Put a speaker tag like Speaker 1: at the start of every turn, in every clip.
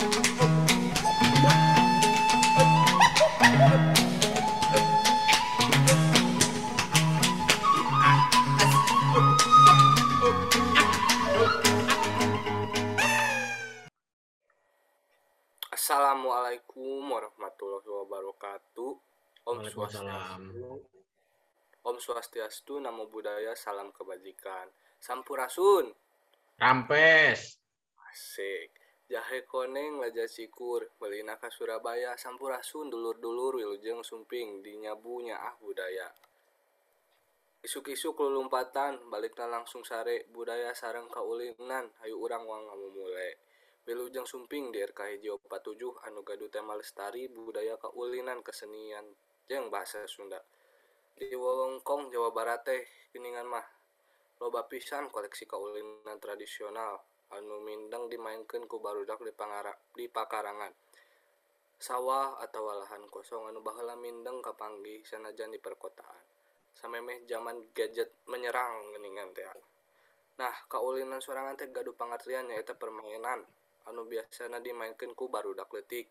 Speaker 1: Assalamualaikum warahmatullahi wabarakatuh. Om. Swastiastu. Om Swastiastu, Namo Buddhaya, Salam Kebajikan. Sampurasun.
Speaker 2: Rampes.
Speaker 1: Asik. jahe koneng laja sikur melina ka Surabaya sampurasun dulur-dulur wilujeng sumping di nyabunya ah budaya. Isuk-isuk lulumpatan baliknya langsung sare budaya sarang kaulinan hayu urang wang ngamu mulai wilujeng sumping di RKHJ 47 anu gadu tema lestari budaya kaulinan kesenian jeng bahasa Sunda. Di Wewengkong Jawa Barat teh keningan mah loba pisan koleksi kaulinan tradisional. anu mindeng dimainkan ku barudak di pangara di pakarangan. Sawah atau lahan kosong anu bahala mindeng kapanggi sanajan di perkotaan. Samemeh zaman gadget menyerang geningan teh. Nah kaulinan sorangan teh gaduh pengertian nyaeta permainan anu biasana dimainkan ku barudak letik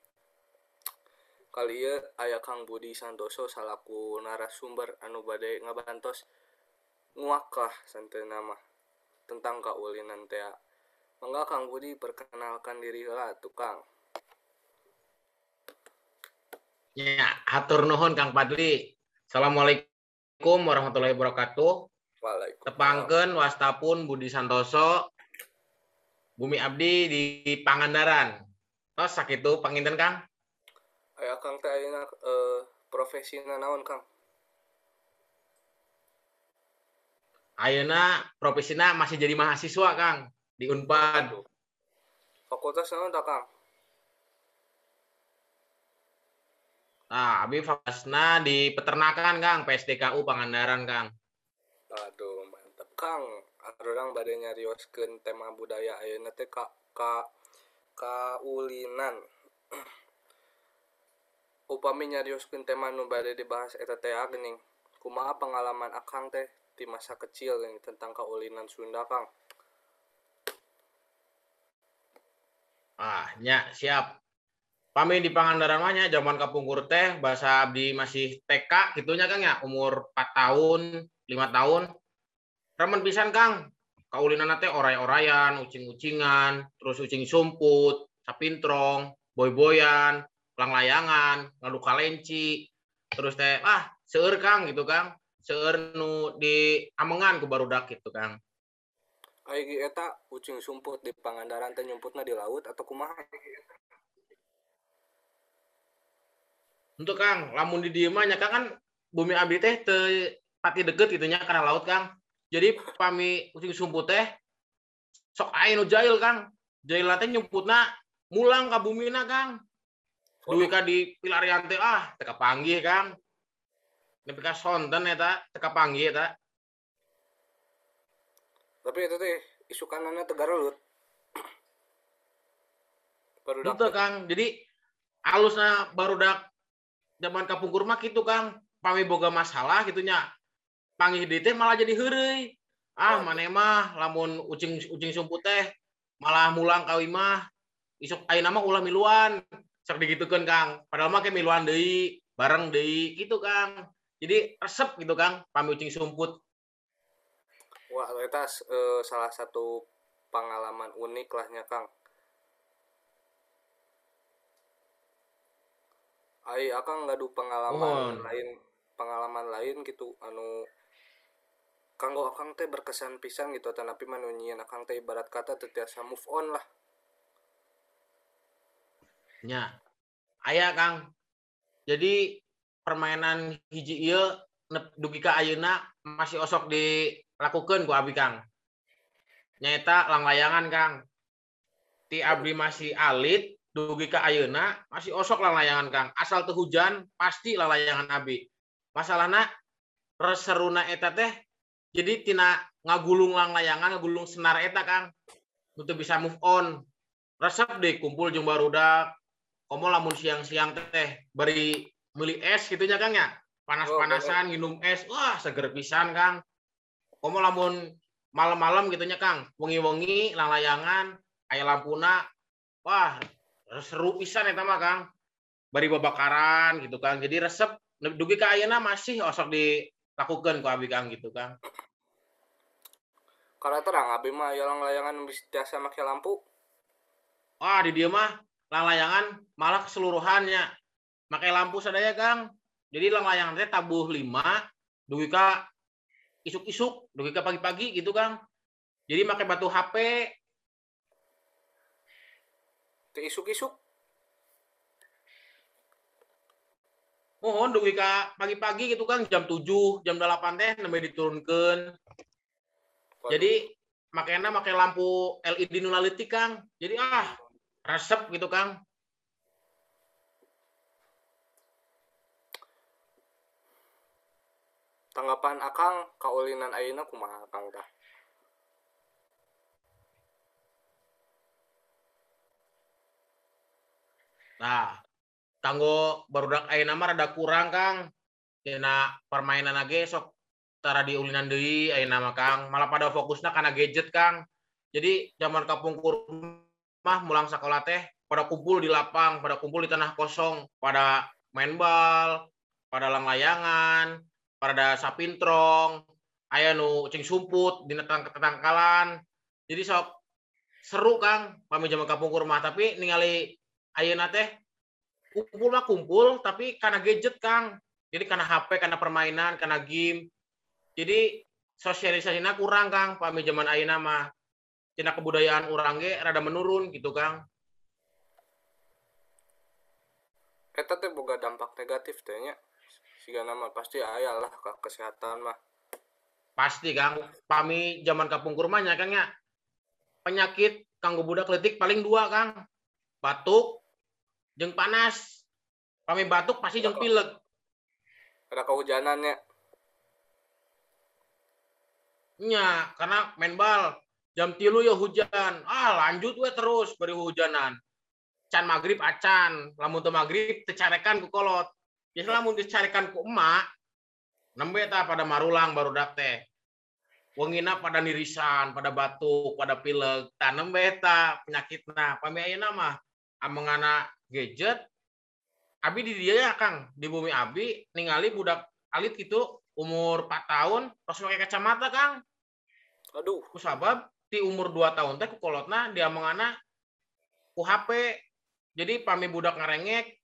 Speaker 1: kali ya ayah Kang Budi Santoso salaku narasumber anu badai ngabantos nguaklah santai nama tentang kaulinan teh. Mangga Kang Budi perkenalkan diri heula atuh Kang.
Speaker 2: Ya, hatur nuhun Kang Padli. Assalamualaikum warahmatullahi wabarakatuh.
Speaker 1: Waalaikumsalam.
Speaker 2: Tepangkeun wastapun Budi Santoso Bumi Abdi di Pangandaran. Tos sakitu panginten Kang?
Speaker 1: Aya Kang teh ayeuna eh, profesina naon Kang?
Speaker 2: Ayeuna profesina masih jadi mahasiswa Kang di Unpad.
Speaker 1: Fakultas tah Kang?
Speaker 2: Nah, abi fakultasna di peternakan Kang, PSDKU Pangandaran Kang.
Speaker 1: Aduh, mantep Kang. Arurang bade nyarioskeun tema budaya ayeuna teh ka ka kaulinan. Upami nyarioskeun tema nu bade dibahas eta teh geuning. Kumaha pengalaman Akang teh di masa kecil yang tentang kaulinan Sunda Kang?
Speaker 2: Ah, nya siap. Pami di Pangandaran mah nya zaman kapungkur teh bahasa abdi masih TK gitunya Kang ya, umur 4 tahun, 5 tahun. Remen pisan Kang. Kaulinan teh oray-orayan, ucing-ucingan, terus ucing sumput, sapintrong, boy-boyan, pelang layangan, ngadu kalenci. Terus teh ah seueur Kang gitu Kang. Seueur nu di amengan ku barudak gitu Kang.
Speaker 1: Aya ge eta ucing sumput di Pangandaran teh nyumputna di laut atau kumaha?
Speaker 2: Untuk Kang, lamun di dieu Kang kan bumi abdi teh teu pati deket gitu nya karena laut Kang. Jadi pami ucing sumput teh sok aya nu jail Kang. Jail teh nyumputna mulang ka bumina Kang. Duwi ka di pilarian teh ah teu kapanggih Kang. Nepi ka sonten eta teu kapanggih eta.
Speaker 1: Tapi itu teh isukanana teu garelut. Barudak
Speaker 2: Gitu Kang. Jadi alusna barudak zaman kapungkur mah gitu Kang. Pami boga masalah gitu nya. Panggih deui teh malah jadi heureuy. Ah, maneh mah lamun ucing ucing sumput teh malah mulang ka imah. Isuk ayeuna mah ulah miluan. Sok digitukeun Kang. Padahal mah ke miluan deui, bareng deui gitu Kang. Jadi resep gitu Kang, pami ucing sumput.
Speaker 1: Wah, eta eh, salah satu pengalaman unik lahnya Kang. Ai akang ngadu pengalaman
Speaker 2: Mohon.
Speaker 1: lain pengalaman lain gitu anu kanggo akang teh berkesan pisan gitu tanapi manu nyieun akang teh ibarat kata teu tiasa move on lah.
Speaker 2: Nya. Aya Kang. Jadi permainan hiji ieu nep- dugi ka ayeuna masih osok dilakukeun ku abi Kang. Nyaeta lang layangan Kang. Ti abdi masih alit dugi ka ayeuna masih osok lang layangan Kang. Asal teu hujan pasti lang layangan abi. Masalahna reseruna eta teh jadi tina ngagulung lang layangan ngagulung senar eta Kang. Untuk bisa move on. Resep deh kumpul jeung barudak. Komo lamun siang-siang teh beri meuli es gitu nya Kang ya. Panas-panasan minum es. Wah, seger pisan Kang. Komo lamun malam-malam gitu nya Kang. Wengi-wengi lang layangan aya lampuna. Wah, seru pisan eta mah Kang bari babakaran gitu Kang jadi resep dugi ka ayeuna masih osok dilakukan ku abi Kang gitu Kang
Speaker 1: Karena terang abi mah yang layangan biasa make lampu.
Speaker 2: Wah, di dia mah lang layangan malah keseluruhannya pakai lampu sadaya Kang. Jadi lang layangan teh tabuh lima, dugi ka isuk-isuk, dugi ka pagi-pagi gitu Kang. Jadi pakai batu HP.
Speaker 1: Teu isuk-isuk.
Speaker 2: Mohon dugi ka pagi-pagi gitu Kang jam 7, jam 8 teh nembe diturunkeun.
Speaker 1: Waduh.
Speaker 2: Jadi makanya pakai lampu LED nu leutik Kang. Jadi ah resep gitu Kang.
Speaker 1: Tanggapan Akang kaulinan ayeuna kumaha Akang tah?
Speaker 2: Nah, kanggo barudak ayeuna mah rada kurang Kang. Dina permainan age sok tara diulinan deui ayeuna mah Kang. Malah pada fokusna kana gadget Kang. Jadi zaman kapungkur mah mulang sekolah teh pada kumpul di lapang, pada kumpul di tanah kosong, pada main bal, pada lang layangan, pada sapintrong, aya nu cing sumput dina tetangkalan. Jadi sok seru Kang pami zaman kapungkur mah tapi ningali ayeuna teh kumpul mah kumpul tapi karena gadget Kang. Jadi karena HP, karena permainan, karena game. Jadi sosialisasinya kurang Kang pami zaman ayeuna mah. Cina kebudayaan orang ge rada menurun gitu Kang.
Speaker 1: Eta teh boga dampak negatif teh nya. Siga nama pasti aya lah ke kesehatan mah.
Speaker 2: Pasti Kang. Pami zaman kapungkur mah nya Kang ya. Penyakit kanggo budak letik paling dua Kang. Batuk jeung panas. Pami batuk pasti jeung pilek.
Speaker 1: Ada kehujanannya.
Speaker 2: Nya, karena main bal jam tilu ya hujan. Ah, lanjut we terus beri hujanan. Can maghrib acan, lamun teu maghrib tecarekan ku kolot. Ya lamun dicarekan ku emak, nembe ta pada marulang baru dak teh. Wengina pada nirisan, pada batuk, pada pilek, ta nembe ta penyakitna. Pami ayeuna mah amengana gadget Abi di dia ya Kang, di bumi Abi ningali budak alit gitu umur 4 tahun terus pakai kacamata Kang.
Speaker 1: Aduh,
Speaker 2: Ku sabab di umur 2 tahun teh ku kolotna dia mengana ku HP. Jadi pami budak ngarengek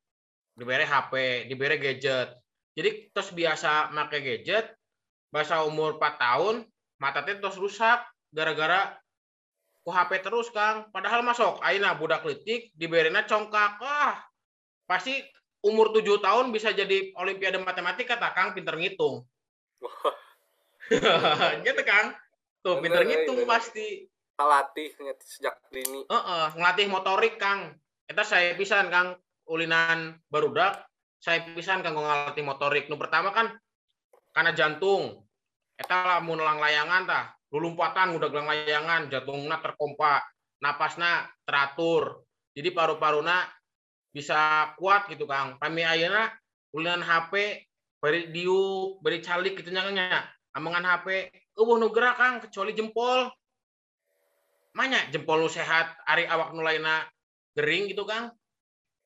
Speaker 2: dibere HP, dibere gadget. Jadi terus biasa make gadget, bahasa umur 4 tahun, mata terus rusak gara-gara ku HP terus Kang. Padahal masuk ayeuna budak leutik diberena congkak. Wah, pasti umur 7 tahun bisa jadi olimpiade matematika tak Kang pinter ngitung. gitu Kang. Tuh pinter ngitung
Speaker 1: bener.
Speaker 2: pasti.
Speaker 1: nya sejak dini.
Speaker 2: Heeh, ngelatih motorik Kang. Eta saya pisan Kang ulinan barudak, saya pisan kanggo ngelatih motorik. Nu pertama kan karena jantung. Eta lamun lang layangan tah, lulumpatan udah lang layangan, jantungna terkompa, napasna teratur. Jadi paru-paruna bisa kuat gitu Kang. Pami ayeuna ulinan HP bari diuk, bari calik gitu nya Kang nya. Amangan HP, eueuh nu gerak Kang kecuali jempol. Manya jempol nu sehat, ari awak nu lainna gering gitu Kang.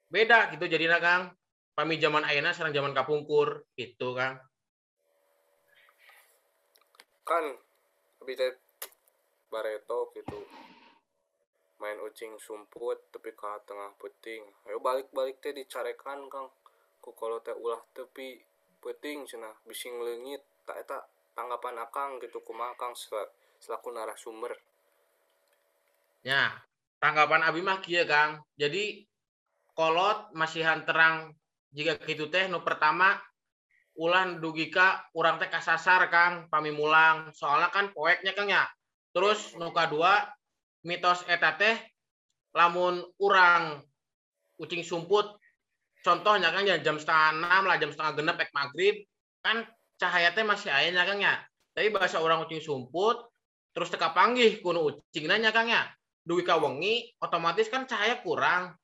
Speaker 2: Beda gitu jadinya Kang. Pami zaman ayeuna sareng zaman kapungkur gitu Kang.
Speaker 1: Kan abi teh bareto gitu. Main ucing sumput tapi ka tengah peuting. Ayo balik-balik teh dicarekan Kang. Ku kalau teh ulah tepi peuting cenah bising leungit. Tak eta tanggapan Akang gitu kumaha Kang sel- selaku narasumber.
Speaker 2: Ya, tanggapan Abi mah kieu Kang. Jadi kolot masihan terang jika gitu teh nu pertama ulah dugi ka urang teh kasasar Kang pami mulang. Soalnya kan poeknya Kang ya. Terus nu kadua mitos eta teh lamun urang ucing sumput contohnya Kang ya jam setengah enam lah jam setengah genep ek maghrib kan cahaya teh masih aya nya Kang ya. Tapi bahasa orang ucing sumput terus teka panggih kuno ucing nanya Kang ya. Duwi ka wengi otomatis kan cahaya kurang.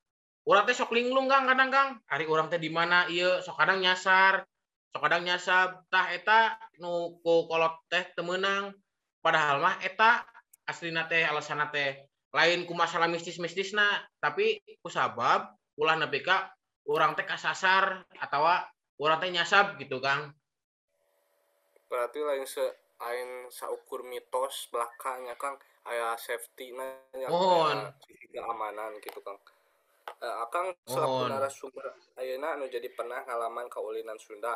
Speaker 2: Urang teh sok linglung Kang kadang Kang. Ari urang teh di mana ieu sok kadang nyasar. Sok kadang nyasar tah eta nu ku kolot teh teu meunang. Padahal mah eta aslina teh alasana teh lain ku masalah mistis-mistis nah tapi ku sabab ulah nepi ka orang teh kasasar atau orang teh nyasab gitu Kang
Speaker 1: berarti lain se lain saukur mitos belakangnya Kang aya safety yang
Speaker 2: Mohon.
Speaker 1: keamanan gitu Kang Eh, Akang selaku narasumber ayeuna anu jadi pernah ngalaman kaulinan Sunda.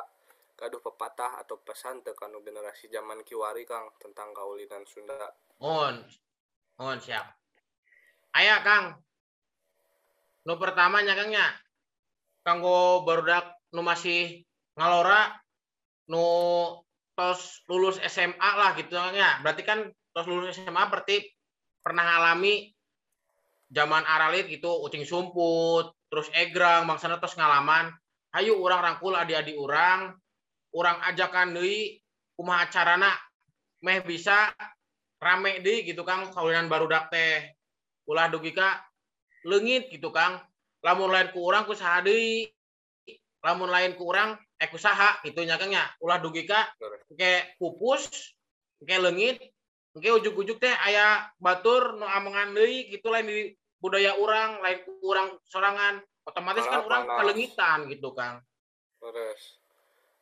Speaker 1: Gaduh pepatah atau pesan teu kanu generasi zaman kiwari Kang tentang kaulinan Sunda.
Speaker 2: Mohon. Mohon siap. Aya Kang. Nu pertama nya Kang nya? Kanggo barudak nu masih ngalora nu tos lulus SMA lah gitu Kang ya berarti kan tos lulus SMA berarti pernah ngalami zaman aralit gitu ucing sumput terus egrang bangsana tos ngalaman. Hayu orang rangkul adik-adik orang orang ajakan deui kumaha carana meh bisa rame deui gitu Kang kaulinan barudak teh. Ulah dugi ka leungit gitu Kang. Lamun lain ku urang ku saha deui lamun lain ku urang eh saha gitu nya nya ulah dugi ka ke pupus ke leungit ke ujuk-ujuk teh aya batur nu amongan deui gitu lain di budaya urang lain ku urang sorangan otomatis kan
Speaker 1: Malah
Speaker 2: urang
Speaker 1: panas.
Speaker 2: kalengitan gitu Kang
Speaker 1: Beres.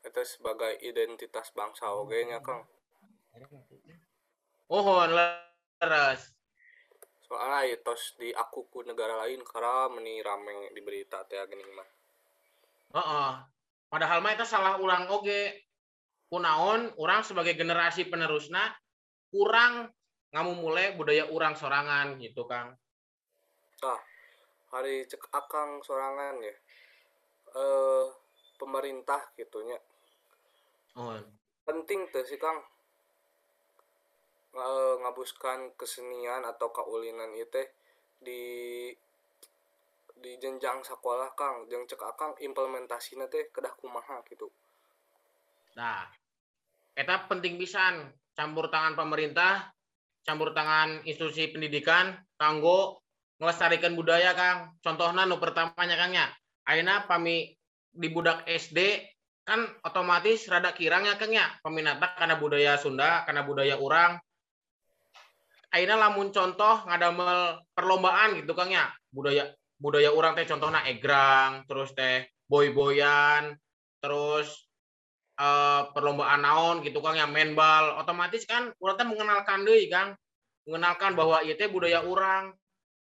Speaker 1: Itu sebagai identitas bangsa oge nya Kang.
Speaker 2: mohon leres
Speaker 1: Soalnya ya tos di aku ku negara lain karena meni rame di berita teh gini mah.
Speaker 2: Heeh. Padahal mah itu salah ulang oge. Kunaon orang sebagai generasi penerusna kurang mulai budaya orang sorangan gitu Kang.
Speaker 1: Tah, hari cek akang sorangan ya. Eh pemerintah gitunya
Speaker 2: Mohon.
Speaker 1: penting tuh sih Kang. Eh, ngabuskan kesenian atau kaulinan itu di di jenjang sekolah Kang. Jeung cek akang implementasinya teh kedah kumaha gitu.
Speaker 2: Nah, eta penting pisan. Campur tangan pemerintah, campur tangan institusi pendidikan kanggo ngelestarikan budaya Kang. Contohnya nu pertamanya Kang ya. Ayeuna pami di budak SD kan otomatis rada kirangnya Kang ya peminatna karena budaya Sunda, karena budaya urang. Ayeuna lamun contoh ngadamel perlombaan gitu Kang ya. Budaya budaya urang teh contohnya egrang, terus teh boy-boyan, terus eh, perlombaan naon gitu Kang yang main bal otomatis kan urang mengenalkan deui Kang mengenalkan bahwa teh budaya urang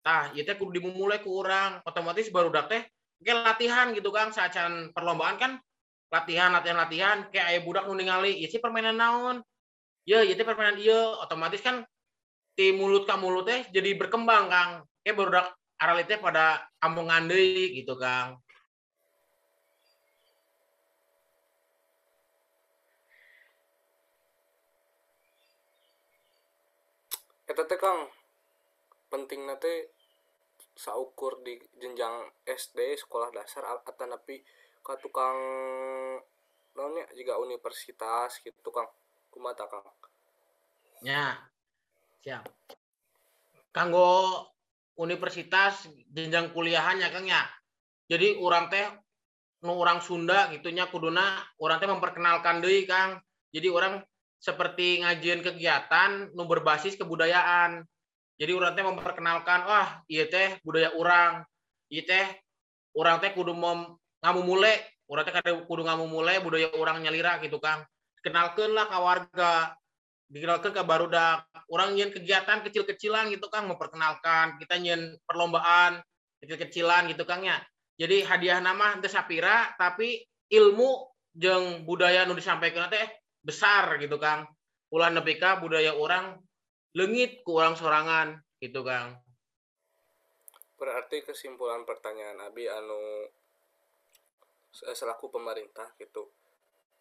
Speaker 2: tah ieu teh kudu dimulai ku urang otomatis baru teh ke latihan gitu Kang saacan perlombaan kan latihan latihan latihan kayak aya budak nu ningali ieu sih permainan naon? Ya ieu teh permainan ieu otomatis kan di mulut ka mulut teh jadi berkembang Kang. Kayak baru aralit teh pada amongan deui gitu Kang.
Speaker 1: Eta teh Kang penting teh saukur di jenjang SD sekolah dasar atau napi ka tukang naonnya juga universitas gitu Kang kumata Kang
Speaker 2: Ya, siap. Kanggo universitas jenjang kuliahannya Kang ya. Jadi orang teh nu orang Sunda gitunya kuduna orang teh memperkenalkan deui Kang. Jadi orang seperti ngajian kegiatan nu berbasis kebudayaan. Jadi orang teh memperkenalkan wah ieu teh budaya urang. Ieu teh orang teh kudu mem ngamumule, urang teh kudu ngamumule budaya urang nyalira gitu Kang. Kenalkeun lah ka warga. Dikenalkan ke barudak. Orang nyen kegiatan kecil-kecilan gitu Kang memperkenalkan. Kita nyen perlombaan kecil-kecilan gitu Kang ya. Jadi hadiah nama teu sapira tapi ilmu jeung budaya nu disampaikan teh besar gitu Kang. Ulah nepi ka budaya orang leungit ku urang sorangan gitu Kang
Speaker 1: berarti kesimpulan pertanyaan Abi anu se- selaku pemerintah gitu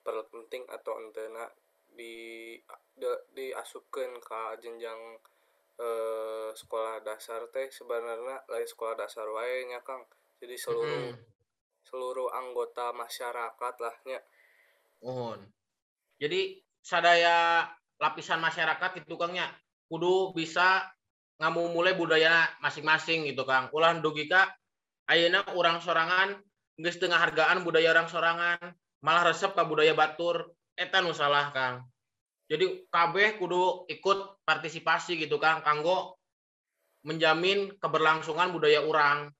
Speaker 1: perlu penting atau entena di di- diasupkeun ka jenjang eh, sekolah dasar teh sebenarnya lain sekolah dasar wae nya Kang jadi seluruh
Speaker 2: Mm-mm.
Speaker 1: seluruh anggota masyarakat lah nya
Speaker 2: Mohon. Jadi sadaya lapisan masyarakat itu Kang nya kudu bisa ngamumule budaya masing-masing gitu Kang. Ulah dugi ka ayeuna urang sorangan geus teu hargaan budaya orang sorangan, malah resep ka budaya batur. Eta nu salah Kang. Jadi kabeh kudu ikut partisipasi gitu Kang kanggo menjamin keberlangsungan budaya orang.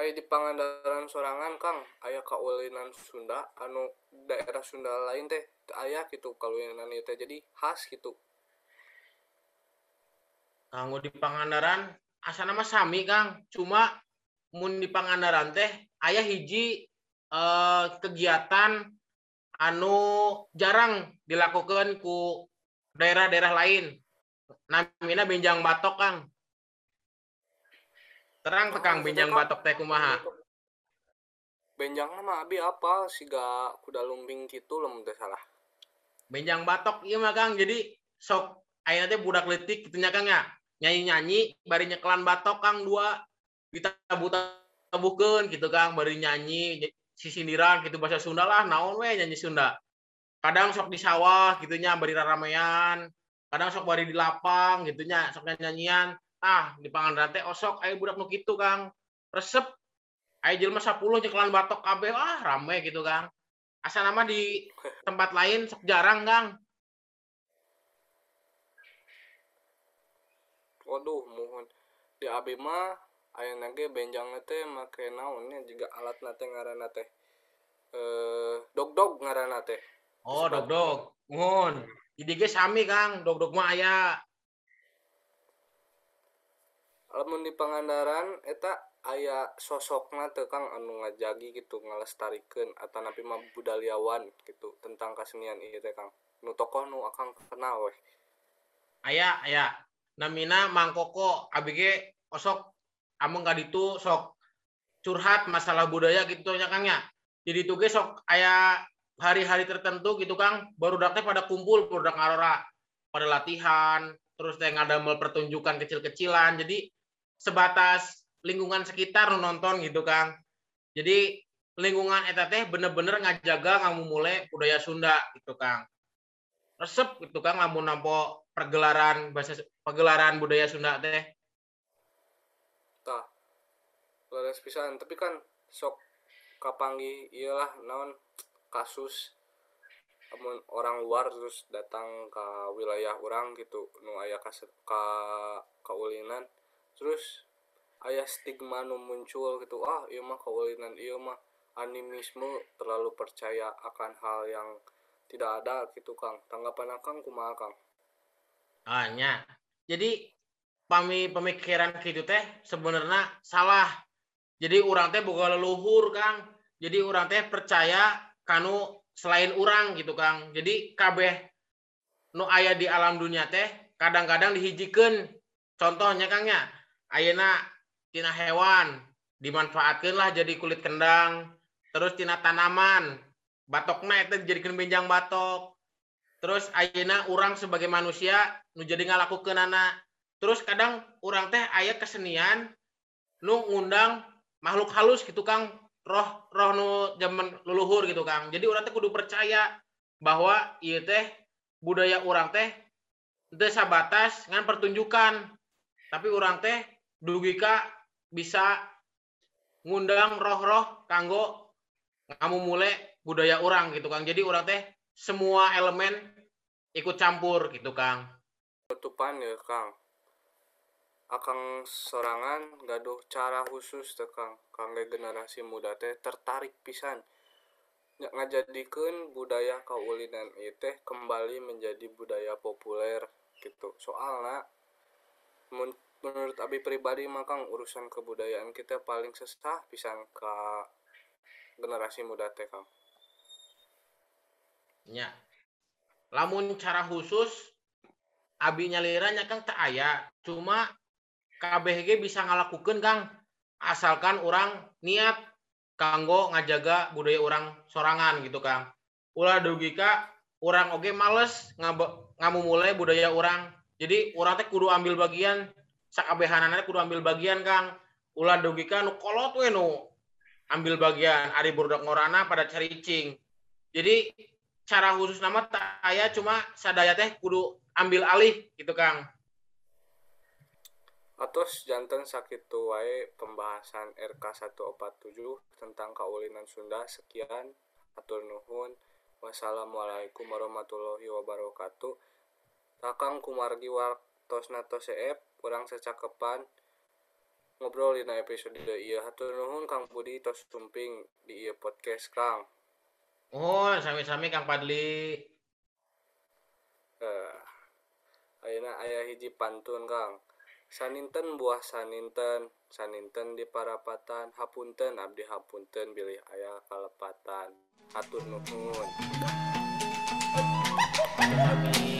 Speaker 1: Aya di Pangandaran sorangan Kang. Aya kaulinan Sunda anu daerah Sunda lain teh aya gitu kaulinan teh. Jadi khas gitu.
Speaker 2: Kanggo di Pangandaran asa nama sami Kang. Cuma mun di Pangandaran teh aya hiji eh, kegiatan anu jarang dilakukan ku daerah-daerah lain. Namina benjang batok Kang terang tekang benjang batok teh kumaha?
Speaker 1: Benjang mah abi apa siga kuda lumbing gitu lem salah.
Speaker 2: Benjang batok iya mah Kang. Jadi sok ayeuna teh budak letik gitu nya Kang ya? Nyanyi-nyanyi bari nyekelan batok Kang dua. Ditabu-tabukeun gitu Kang bari nyanyi si sindiran gitu bahasa Sunda lah naon we nyanyi Sunda. Kadang sok di sawah gitu nya bari ramean kadang sok bari di lapang gitu nya sok nyanyian ah di Pangandaran teh osok. Aya budak nu kitu Kang. Resep. Aya jelema 10 nyekelan batok kabeh. Ah rame gitu Kang. Asa nama di tempat lain sok jarang Kang.
Speaker 1: Waduh mohon. Di abi mah aya nage benjang teh make naonnya juga alat nate ngaranna teh. Eh dog dog ngaranna teh.
Speaker 2: Oh dog dog mohon. Jadi ge sami Kang. Dog dog mah aya
Speaker 1: lamun di Pangandaran eta aya sosokna teu Kang anu ngajagi gitu ngalestarikeun atanapi mah budayawan gitu tentang kesenian ieu teh Kang. Nu tokoh nu akang kenal weh.
Speaker 2: Aya aya. Namina Mang Koko abi ge osok ameng ka ditu sok curhat masalah budaya gitu nya Kang ya. Jadi tuh sok aya hari-hari tertentu gitu Kang baru teh pada kumpul barudak ngarora. Pada latihan terus teh ngadamel pertunjukan kecil-kecilan. Jadi sebatas lingkungan sekitar nonton gitu Kang. Jadi lingkungan eta teh bener-bener ngajaga ngamu mulai budaya Sunda gitu Kang. Resep gitu Kang lamun nampo pergelaran bahasa pergelaran budaya Sunda teh.
Speaker 1: Tah leres pisan. Tapi kan sok kapanggi iyalah naon kasus amun orang luar terus datang ke wilayah orang gitu nu aya ka kaulinan terus aya stigma nu muncul gitu ah ieu mah kaulinan ieu mah animisme terlalu percaya akan hal yang tidak ada gitu Kang. Tanggapan Akang kumaha Kang?
Speaker 2: Hanya jadi pami pemikiran gitu teh sebenarnya salah. Jadi orang teh bukan leluhur Kang. Jadi orang teh percaya kanu selain orang gitu Kang. Jadi kabeh nu aya di alam dunia teh kadang-kadang dihijikan. Contohnya Kang ya ayeuna tina hewan dimanfaatkan lah jadi kulit kendang terus tina tanaman. Batokna itu dijadikan benjang batok. Terus ayeuna orang sebagai manusia nu jadi ngalakukeun anak terus kadang orang teh aya kesenian nu ngundang makhluk halus gitu Kang. Roh roh nu zaman leluhur gitu Kang. Jadi orang teh kudu percaya bahwa iya teh budaya orang teh teu sabatas ngan pertunjukan. Tapi orang teh dugika bisa ngundang roh-roh kanggo kamu mulai budaya orang gitu Kang. Jadi orang teh semua elemen ikut campur gitu Kang.
Speaker 1: Tutupan ya Kang. Akang sorangan gaduh cara khusus teh Kang. Kangge generasi muda teh tertarik pisan. Nya ngajadikeun budaya kaulinan teh kembali menjadi budaya populer gitu. Soalnya mun menurut abi pribadi mah Kang urusan kebudayaan kita paling sesah pisan ke generasi muda teh Kang.
Speaker 2: Nya. Lamun cara khusus abi nyaliranya Kang tak aya. Cuma KBG bisa ngalakukan Kang. Asalkan orang niat kanggo ngajaga budaya orang sorangan gitu Kang. Ulah dugika orang oge males ngamu mulai budaya orang jadi orang teh kudu ambil bagian sakabehanana kudu ambil bagian Kang. Ulah dugika nu kolot we nu. Ambil bagian ari budak ngorana pada caricing jadi cara khusus nama tak aya cuma sadaya teh kudu ambil alih gitu Kang.
Speaker 1: Atos jantan sakit wae pembahasan RK 147 tentang kaulinan Sunda. Sekian atur nuhun. Wassalamualaikum warahmatullahi wabarakatuh. Kakang kumargi tos nato seep kurang secakepan ngobrol di episode iya hatur nuhun Kang Budi tos sumping di iya podcast Kang.
Speaker 2: Oh sami-sami Kang Padli.
Speaker 1: Eh ayeuna aya hiji pantun Kang. Saninten buah saninten. Saninten di parapatan. Hapunten abdi hapunten bilih ayah kalepatan. Hatur nuhun.
Speaker 2: Sami.